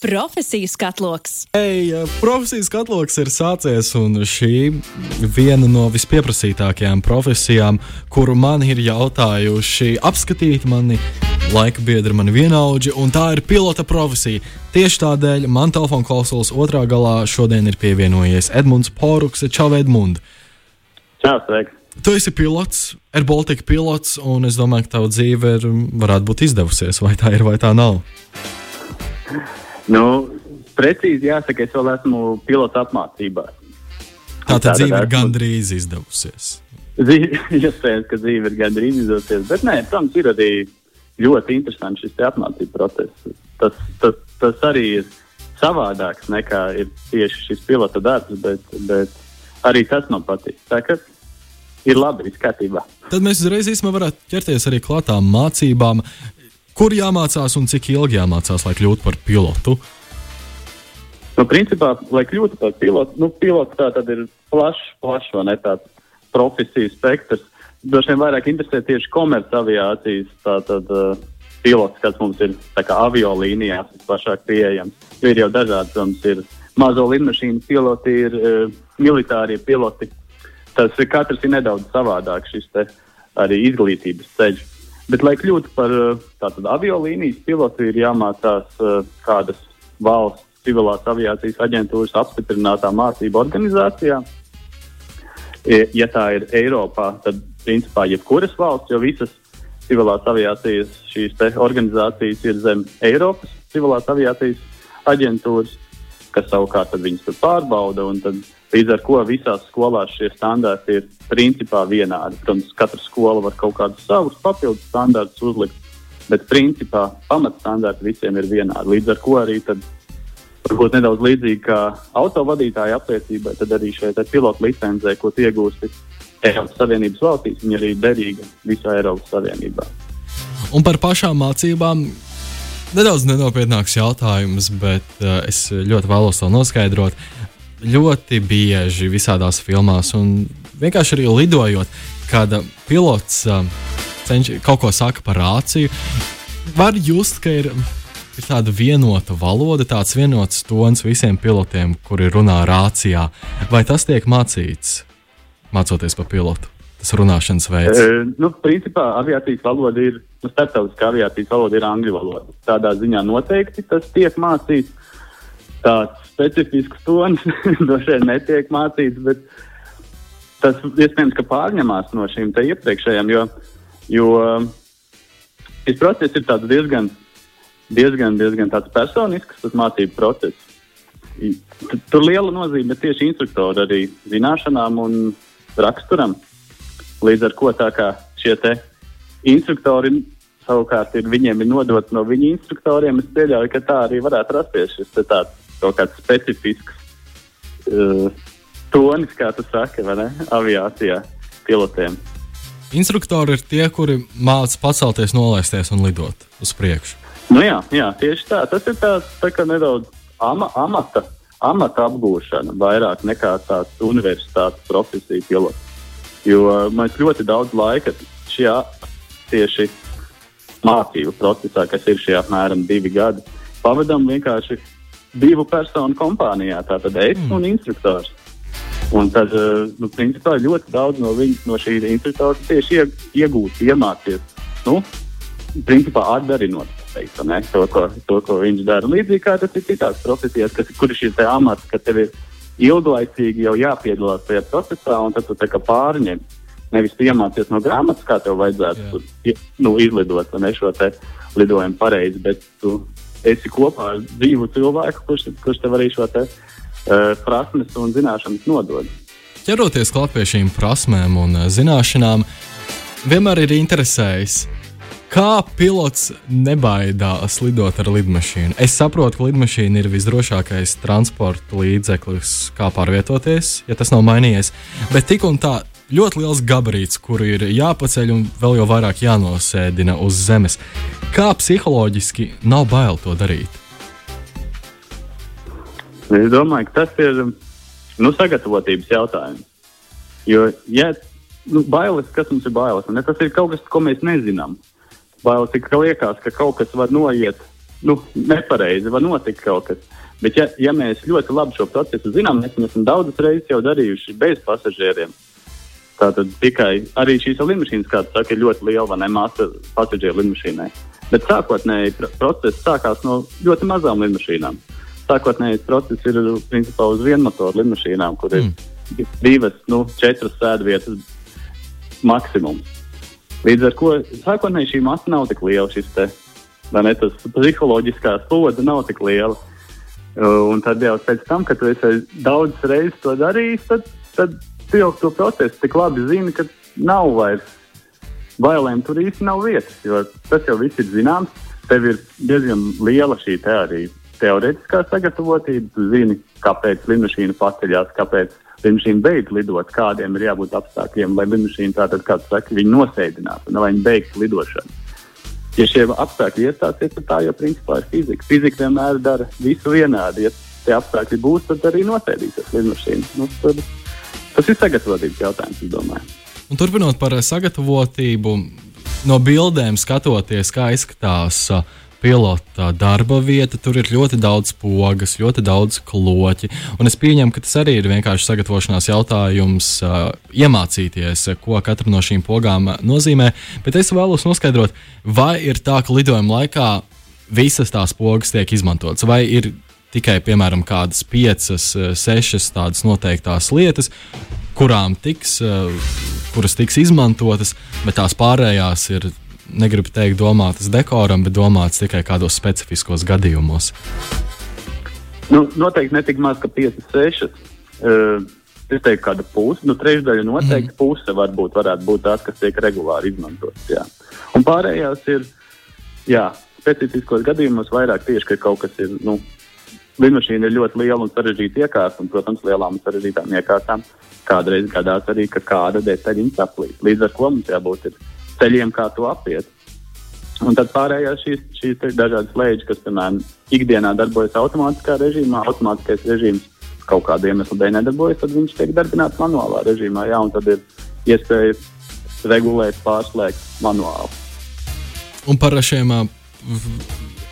Profesijas katloks. Hey, profesijas katloks ir sācies, un šī viena no vispieprasītākajām profesijām, kuru man ir jautājuši, apskatīt mani laika biedri, mani vienaudži, un tā ir pilota profesija. Tieši tādēļ man telefona klausulas otrā galā šodien ir pievienojies Edmunds Poruks. Čau, Edmund! Čau, sveiki! Tu esi pilots, ir Baltika pilots, un es domāju, ka tava dzīve ir, varētu būt izdevusies, vai tā ir, vai tā nav. Nu, precīzi jāsaka, es vēl esmu pilota apmācībā. Tā tad dzīve ir gandrīz izdevusies. Iespējams, ka dzīve ir gandrīz izdevusies, bet nē, protams, ir arī ļoti interesants šis apmācību process. Tas, tas, tas arī ir savādāks nekā ir tieši šis pilota darbs, bet, bet arī tas man patīk. Tā ir labi, viss kārtībā. Tad mēs uzreiz īstenībā varētu ķerties arī klātām mācībām. Kur jāmācās un cik ilgi jāmācās, lai kļūtu par pilotu? Nu, principā, lai kļūtu par pilotu, nu, pilots tā tad ir plašs, plašs vai ne tāds profesiju spektrs. Droši vien vairāk interesē tieši komercaviācijas tātad, uh, pilots, kas mums ir kā, avio līnijās visplašāk pieejams. Jo ir jau dažādi, protams, ir mazo lidmašīnu piloti, ir uh, militārie piloti. Tas katrs ir nedaudz savādāk šis arī izglītības ceļš. Bet, lai kļūtu par tātad aviolīnijas pilotu, ir jāmācās kādas valsts civilās aviācijas aģentūras apstiprinātā mācību organizācijā. Ja tā ir Eiropā, tad principā jebkuras valsts, jo visas civilās aviācijas šīs organizācijas ir zem Eiropas civilās aviācijas aģentūras, kas savukārt viņas tur pārbauda. Tad Līdz ar to visās skolās šie standarti ir principā vienādi. Protams, katra skola var kaut kādus savus papildus standartus uzlikt, bet principā pamatstandarti visiem ir vienādi. Līdz ar to arī tad, varbūt nedaudz līdzīgi kā autovadītāja apliecībai, tad arī šeit pilota licencē, ko iegūsti Eiropas Savienības valstīs, viņa arī derīga visā Eiropas Savienībā. Un par pašām mācībām nedaudz nenopietnāks jautājums, bet uh, es ļoti vēlos to noskaidrot ļoti bieži visādās filmās, un vienkārši arī lidojot, kad pilots uh, cenš, kaut ko saka par rāciju, var just, ka ir, ir tāda vienota valoda, tāds vienots tons visiem pilotiem, kuri runā rācijā. Vai tas tiek mācīts, mācoties par pilotu? Tas runāšanas veids. E, nu, principā aviācijas valoda ir, nu, starptautiskā aviācijas valoda ir angļu valoda. Tādā ziņā noteikti tas tiek mācīts. Tāds specifisks tonis droši vien netiek mācīts, bet tas iespējams, pārņemās no šīm iepriekšējām, jo, jo šis process ir diezgan, diezgan, diezgan personisks, tas mācību process. Tur liela nozīme ir tieši instruktora arī zināšanām un raksturam. Līdz ar to tā kā šie instruktori savukārt ir, viņiem ir nodot no viņu instruktoriem, es pieļauju, ka tā arī varētu rasties šis tāds kaut kāds specifisks uh, tonis, kā tu saki, vai ne? Aviācijā pilotiem. Instruktori ir tie, kuri māca pacelties, nolaisties un lidot uz priekšu. Nu jā, jā, tieši tā. Tas ir tāds tā nedaudz ama, amata, amata apgūšana, vairāk nekā tāds universitātes profesija pilots. Jo mēs ļoti daudz laika šajā tieši mācību procesā, kas ir šie apmēram divi gadi, pavadām vienkārši divu personu kompānijā. Tātad es mm. un instruktors. Un tad, eh, nu, principā, ļoti daudz no, viņa, no šī instruktora tieši iegūt, iemācīties. Nu, principā, atdarinot teikt, ne, to, ko, to, ko viņš dara. Līdzīgi kā tas ir citās profesijās, kas, kur ir šis amats, ka tev ir ilglaicīgi jau jāpiedalās tajā procesā, un tad tu pārņem. Nevis iemācīties no grāmatas, kā tev vajadzētu tur, nu, izlidot ne, šo lidojumu pareizi, bet tu esi kopā ar dzīvu cilvēku, kurš, kurš tev arī šo te, uh, prasmes un zināšanas nodod. Ķeroties klāt pie šīm prasmēm un uh, zināšanām, vienmēr ir interesējis. Kā pilots nebaidās lidot ar lidmašīnu? Es saprotu, ka lidmašīna ir visdrošākais transporta līdzeklis, kā pārvietoties, ja tas nav mainījies. Bet tik un tā, ļoti liels gabarīts, kuru ir jāpaceļ un vēl jau vairāk jānosēdina uz zemes. Kā psiholoģiski nav bail to darīt? Es domāju, ka tas ir nu, sagatavotības jautājums. Jo, ja nu, bailes, kas mums ir bailes, ne, tas ir kaut kas, ko mēs nezinām. Bailes ir, ka liekas, ka kaut kas var noiet nu, nepareizi, var notikt kaut kas. Bet, ja, ja mēs ļoti labi šo procesu zinām, mēs esam daudzas reizes jau darījuši bez pasažieriem. Tātad tikai arī šīs lidmašīnas, kāds saka, ir ļoti liela vai ne māsa pasažieru lidmašīnai. Bet sākotnēji process sākās no ļoti mazām lidmašīnām. Sākotnējais process ir principā uz vienmotoru lidmašīnām, kur mm. ir divas, nu, četras sēdvietas maksimums. Līdz ar to sākotnēji šī masa nav tik liela, šis te, ne, tas psiholoģiskā slodze nav tik liela. Un tad jau pēc tam, kad tu esi daudz reizes to darījis, tad, tad tu jau to procesu tik labi zini, ka nav vairs bailēm tur īsti nav vietas. Jo tas jau viss ir zināms. Tev ir diezgan liela šī teorija, teorētiskā sagatavotība. Tu zini, kāpēc lidmašīna paceļās, kāpēc lidmašīna beidz lidot, kādiem ir jābūt apstākļiem, lai lidmašīna tātad, kā saka, viņu nosēdinātu, lai viņi beigtu lidošanu. Ja šie apstākļi iestāsies, tad tā jau principā ir fizika. Fizika vienmēr dara visu vienādi. Ja tie apstākļi būs, tad arī nosēdīsies lidmašīna. Nu, tad, tas ir sagatavotības jautājums, turpinot par sagatavotību, no bildēm skatoties, kā izskatās uh, pilota darba vieta, tur ir ļoti daudz pogas, ļoti daudz kloķi. Un es pieņemu, ka tas arī ir vienkārši sagatavošanās jautājums, uh, iemācīties, ko katra no šīm pogām nozīmē. Bet es vēlos noskaidrot, vai ir tā, ka lidojuma laikā visas tās pogas tiek izmantotas, vai ir tikai, piemēram, kādas piecas, sešas tādas noteiktās lietas, kurām tiks, kuras tiks izmantotas, bet tās pārējās ir negribu teikt, domātas dekoram, bet domātas tikai kādos specifiskos gadījumos? Nu, noteikti ne tik maz, ka 5, 6. Uh, es teiktu, kāda puse, nu, trešdaļa noteikti mm. puse varbūt varētu būt tās, kas tiek regulāri izmantotas. Jā. Un pārējās ir, jā, specifiskos gadījumos vairāk tieši, ka kaut kas ir, nu, lidmašīna ir ļoti liela un sarežģīta iekārta, un, protams, lielām un sarežģītām iekārtām kādreiz gadās arī, ka kāda detaļa saplīst. Līdz ar to mums jābūt ceļiem, kā to apiet. Un tad pārējās šīs, šīs dažādas slēdzenes, kas, piemēram, ikdienā darbojas automātiskā režīmā, automātiskais režīms kaut kāda iemesla dēļ nedarbojas, tad viņš tiek darbināts manuālā režīmā. Jā, un tad ir iespēja regulēt, pārslēgt manuāli. Un par šiem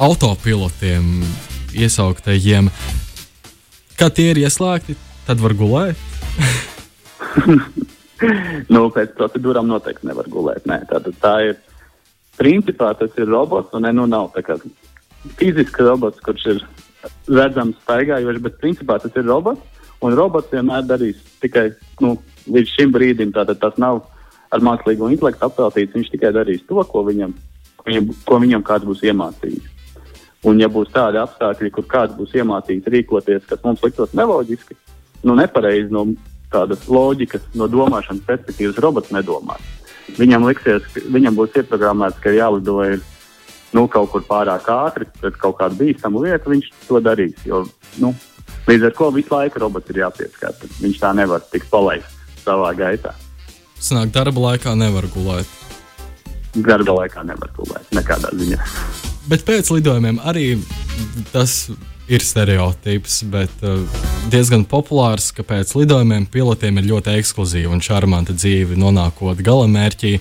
autopilotiem iesauktajiem, kad tie ir ieslēgti, tad var gulēt. nu, pēc procedūrām noteikti nevar gulēt. Nē, tā, tā ir. Principā tas ir robots, un ne, nu nav fizisks robots, kurš ir redzams, staigājošs, bet principā tas ir robots. Un robots vienmēr darīs tikai nu, līdz šim brīdim. Tātad tas nav ar mākslīgo intelektu apveltīts. Viņš tikai darīs to, ko viņam, ko viņam kāds būs iemācījis. Un, ja būs tādi apstākļi, kur kāds būs iemācīts rīkoties, kas mums liktos neloģiski, nu, nepareizi no tādas loģikas, no domāšanas perspektīvas robots nedomās. Viņam liksies, viņam būs ieprogrammēts, ka jālido ir nu, kaut kur pārāk ātri, pret kaut kādu bīstamu lietu, viņš to darīs. Jo, nu, līdz ar to visu laiku robots ir jāpieskata. Viņš tā nevar tikt palaists savā gaitā. Sanāk, darba laikā nevar gulēt. Darba laikā nevar gulēt nekādā ziņā. Bet pēc lidojumiem arī tas ir stereotips, bet uh, diezgan populārs, ka pēc lidojumiem pilotiem ir ļoti ekskluzīva un šarmanta dzīve nonākot galamērķī.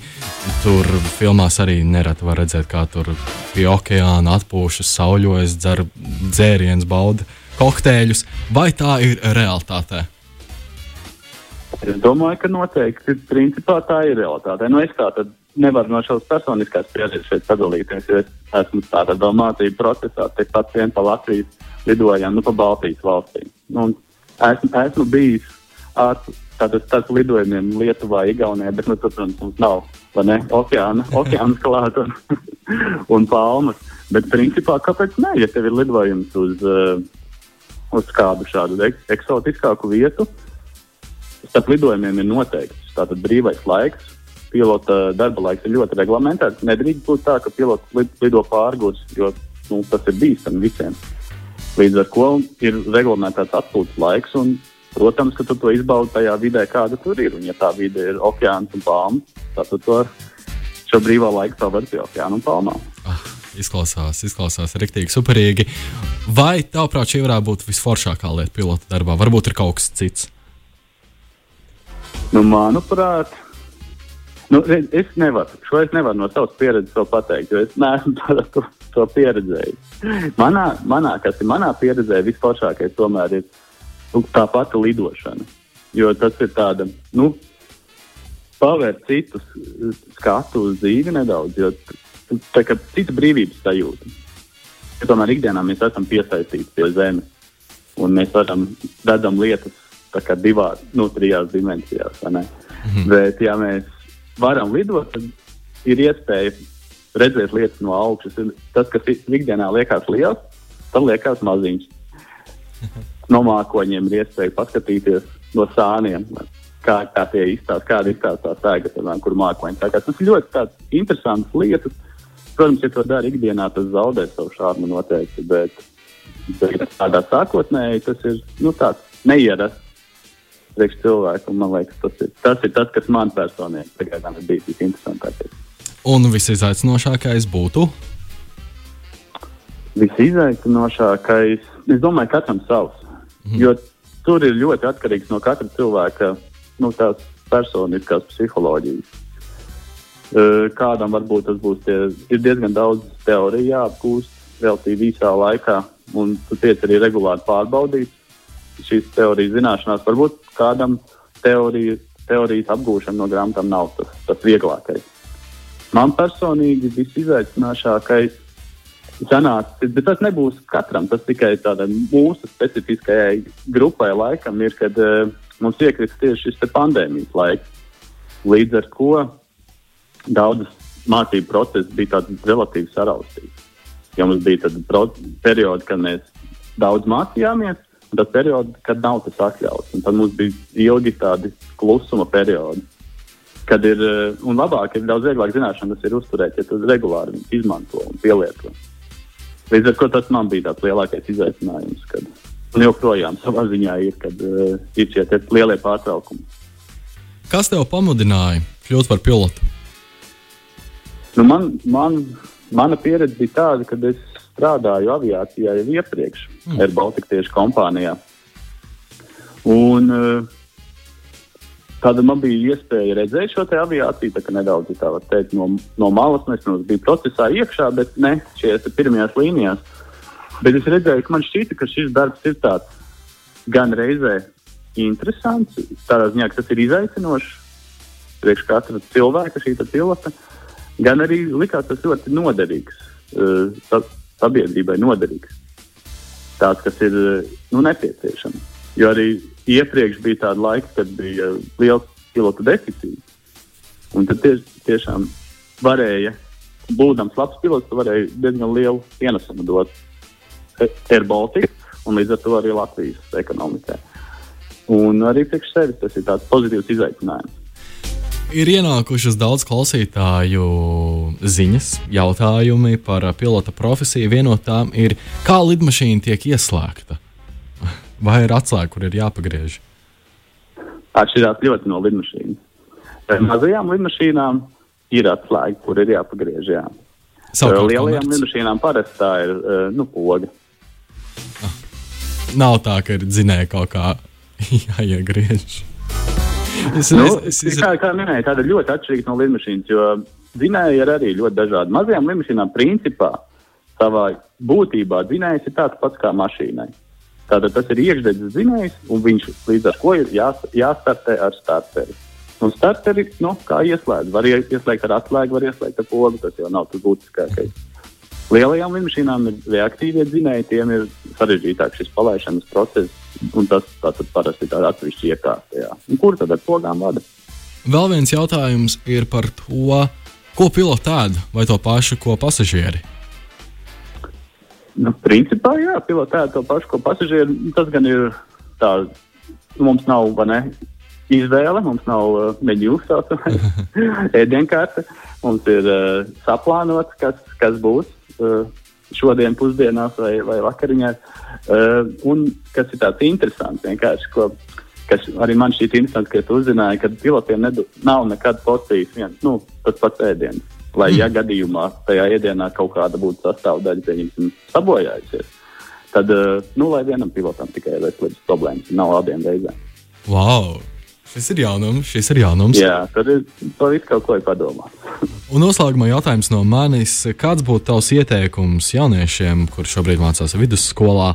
Tur filmās arī nereti var redzēt, kā tur pie okeāna atpūšas, sauļojas, dzer dzērienus, bauda kokteļus. Vai tā ir realitāte? Es domāju, ka noteikti principā tā ir realitāte. Nu, es tā tad nevaru no šīs personiskās pieredzes šeit padalīties, jo es esmu tādā mācību procesā, tepat vien pa Latvijas lidojām, nu, pa Baltijas valstīm. Nu, esmu, esmu bijis ar tātad tas lidojumiem Lietuvā, Igaunijā, bet, nu, protams, mums nav, vai ne, okeāna, okeāna klāt un, un palmas. Bet, principā, kāpēc ne, ja tev ir lidojums uz, uh, uz kādu šādu eksotiskāku vietu, starp lidojumiem ir noteikts tātad brīvais laiks, pilota darba laiks ir ļoti reglamentēts. Nedrīkst būt tā, ka pilots lido pārgūs, jo nu, tas ir bīstami visiem. Līdz ar to ir reglamentēts atpūtas laiks. Un, protams, ka tu to izbaudi tajā vidē, kāda tur ir. Un, ja tā vide ir okeāns un palmas, tad tu to šo brīvā laiku pavadi pie okeāna un palmām. Ah, izklausās, izklausās rīktīgi, superīgi. Vai tavuprāt, šī varētu būt visforšākā lieta pilota darbā? Varbūt ir kaut kas cits. Nu, manuprāt, Nu, es nevaru, šo es nevaru no savas pieredzes pateikt, jo es neesmu tādā to pieredzējis. Manā, manā, kas ir manā pieredzē, visforšākais tomēr ir nu, tā pati lidošana. Jo tas ir tāda, nu, pavērt citus skatu uz dzīvi nedaudz, jo tā kā cita brīvības sajūta. Ja tomēr ikdienā mēs esam piesaistīti pie zemes, un mēs varam redzam lietas divās, nu, trijās dimensijās. Mhm. Bet, ja mēs varam lidot, tad ir iespēja redzēt lietas no augšas. Tas, kas ikdienā liekas liels, tad liekas maziņš. No mākoņiem ir iespēja paskatīties no sāniem, kā, kā tie izstāsta, kāda izstāsta tā sēga, kur mākoņi. Tā tas ir ļoti interesants lietas. Protams, ja to dara ikdienā, tas zaudē savu šādu noteikti, bet, bet tādā sākotnēji tas ir nu, tāds neierasts priekš cilvēku. Man liekas, tas ir, tas ir tas, kas man personīgi pagaidām ir bijis visinteresantākais. Un visizaicinošākais būtu? Visizaicinošākais, es domāju, katram savs. Mm. Jo tur ir ļoti atkarīgs no katra cilvēka nu, personiskās psiholoģijas. Kādam varbūt tas būs tie, diezgan daudz teoriju jāapgūst relatīvi īsā laikā, un tu tiec arī regulāri pārbaudīt šīs teorijas zināšanās. Varbūt kādam teoriju, teorijas apgūšana no grāmatām nav tas, tas vieglākais. Man personīgi visizaicinošākais sanāca, bet tas nebūs katram. Tas tikai tādai mūsu specifiskajai grupai laikam ir, kad uh, mums iekrita tieši šis pandēmijas laiks. Līdz ar to daudzas mācību procesi bija tādi relatīvi saraustīti. Jo mums bija tādi periodi, kad mēs daudz mācījāmies, un tad periodi, kad nav tas atļauts. Un tad mums bija ilgi tādi klusuma periodi kad ir, eh, un labāk ir daudz vieglāk zināšanas ir uzturēt, ja tu regulāri izmanto un pielieto. Līdz ar to tas man bija tāds lielākais izaicinājums, kad, un joprojām savā ziņā ir, kad uh, ir šie lielie pārtraukumi. Kas tev pamudināja kļūt par pilotu? Nu man, man, mana pieredze bija tāda, ka es strādāju aviācijā jau iepriekš, mm. Air Baltica tieši kompānijā. Un, uh, Tad man bija iespēja redzēt šo aviāciju, tā kā nedaudz tā teikt, no, no malas. Es nu, biju procesā iekšā, bet ne šajās pirmajās līnijās. Bet es redzēju, ka man šķita, ka šis darbs ir tāds gan reizē interesants, tādā ziņā, ka tas ir izaicinošs priekš katra cilvēka, šī pilota, gan arī likās tas ļoti noderīgs, uh, sabiedrībai noderīgs. Tāds, kas ir nu, nepieciešams. Jo arī iepriekš bija tāda laika, kad bija liels pilotu deficīts. Un tad tie, tiešām varēja, būdams labs pilots, varēja diezgan lielu pienesumu dot Air Baltica un līdz ar to arī Latvijas ekonomikai. Un arī priekš sevis tas ir tāds pozitīvs izaicinājums. Ir ienākušas daudz klausītāju ziņas, jautājumi par pilota profesiju. Viena no tām ir, kā lidmašīna tiek ieslēgta. Vai ir atslēga, kur ir jāpagriež? Atšķirās ļoti no lidmašīnas. Mazajām lidmašīnām ir atslēga, kur ir jāpagriež. Jā. Savukārt, lielajām lidmašīnām parasti tā ir nu, poga. Ah. Nav tā, ka ir dzinēja kaut kā jāiegriež. Es, nu, es, es. Kā, kā minēju, tāda ļoti atšķirīga no lidmašīnas, jo dzinēji ir arī ļoti dažādi. Mazajām lidmašīnām principā savā būtībā dzinējs ir tāds pats kā mašīnai. Tātad tas ir iekšdedzes zinājums, un viņš līdz ar to ir jās, jāstartē ar starteri. Un starteri, nu, kā ieslēgt, var ieslēgt ar atslēgu, var ieslēgt ar pogu, tas jau nav tas būtiskākais. Lielajām lidmašīnām ir reaktīvie dzinēji, tiem ir sarežģītāk šis palaišanas process, un tas tātad parasti ir atsevišķi iekārtā. Kur tad ar pogām vada? Vēl viens jautājums ir par to, ko pilots ēd, vai to pašu, ko pasažieri. Nu, principā, jā, pilotē to pašu, ko pasažieri. Tas gan ir tā, mums nav ne, izvēle, mums nav uh, meņu ēdienkarte. mums ir uh, saplānots, kas, kas būs šodien pusdienās vai, vai vakariņā. Uh, un kas ir tāds interesants, vienkārši, ko, kas arī man šķiet interesants, ka tu uzzināji, ka pilotiem nedu, nav nekad porcijas viens, nu, tas pats ēdiens. Lai, ja gadījumā tajā ēdienā kaut kāda būtu sastāvdaļa, pieņemsim, sabojājusies, tad, eh, nu, lai vienam pilotam tikai veselības problēmas, nav abiem reizēm. Wow! Šis ir jaunums, šis ir jaunums. Jā, tad ir par visu kaut ko padomāt. Un noslēgumā jautājums no manis. Kāds būtu tavs ieteikums jauniešiem, kuriem šobrīd mācās vidusskolā?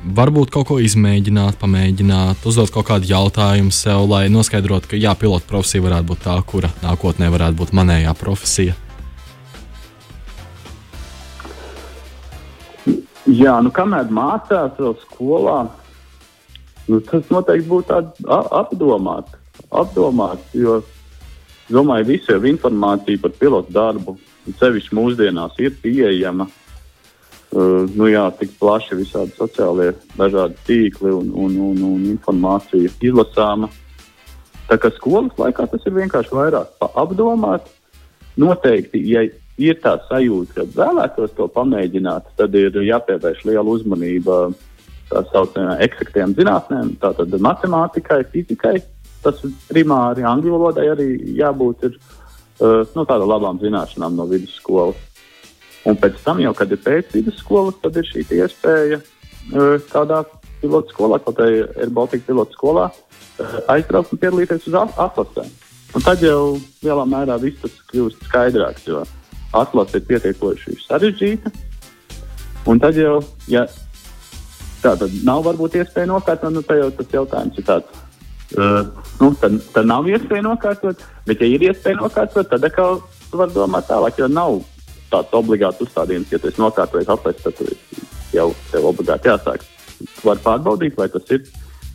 Varbūt kaut ko izmēģināt, pamēģināt, uzdot kaut kādu jautājumu sev, lai noskaidrotu, ka jā, pilota profesija varētu būt tā, kura nākotnē varētu būt manējā profesija. Jā, nu kamēr mācās vēl skolā, nu, tas noteikti būtu apdomāts apdomāts. Jo domāju, visiem informācija par pilotu darbu, sevišķi mūsdienās, ir pieejama. Uh, nu jā, tik plaši visādi sociālie dažādi tīkli un, un, un, un informācija izlasāma. Tā kā skolas laikā tas ir vienkārši vairāk apdomāt. Noteikti, ja ir tā sajūta, ka vēlētos to pamēģināt, tad ir jāpievērš liela uzmanība tā saucamajām eksaktiem zinātnēm, tātad matemātikai, fizikai, tas primāri angļu valodai arī jābūt ir, uh, nu, tādām labām zināšanām no vidusskolas. Un pēc tam, jau, kad ir pēc vidusskolas, tad ir šī iespēja uh, kādā pilotu skolā, kaut arī ir Baltika pilotu skolā, uh, aizbraukt un piedalīties uz atlasēm. Un tad jau lielā mērā viss tas kļūst skaidrāks, jo atlase ir pietiekoši sarežģīta. Un tad jau, ja tā tad nav varbūt iespēja nokārtot, nu, jau tas jautājums ir tāds Uh, nu, tad, tad nav iespēja nokārtot, bet, ja ir iespēja nokārtot, tad atkal var domāt tālāk, jo nav tāds obligāts uzstādījums, ja tu esi nokārtojis atlaists, tad jau tev obligāti jāsāk. Tu vari pārbaudīt, vai tas ir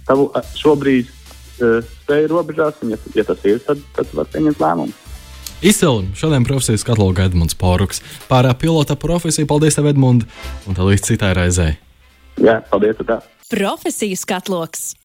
tavu šobrīd uh, spēju robežās, un ja, ja tas ir, tad, tad var pieņemt lēmumu. Izcili. Šodien profesijas kataloga Edmunds Poruks. Par pilota profesiju paldies tev, Edmund, un tad līdz citai reizei. Jā, paldies. Tā. Profesijas katloks.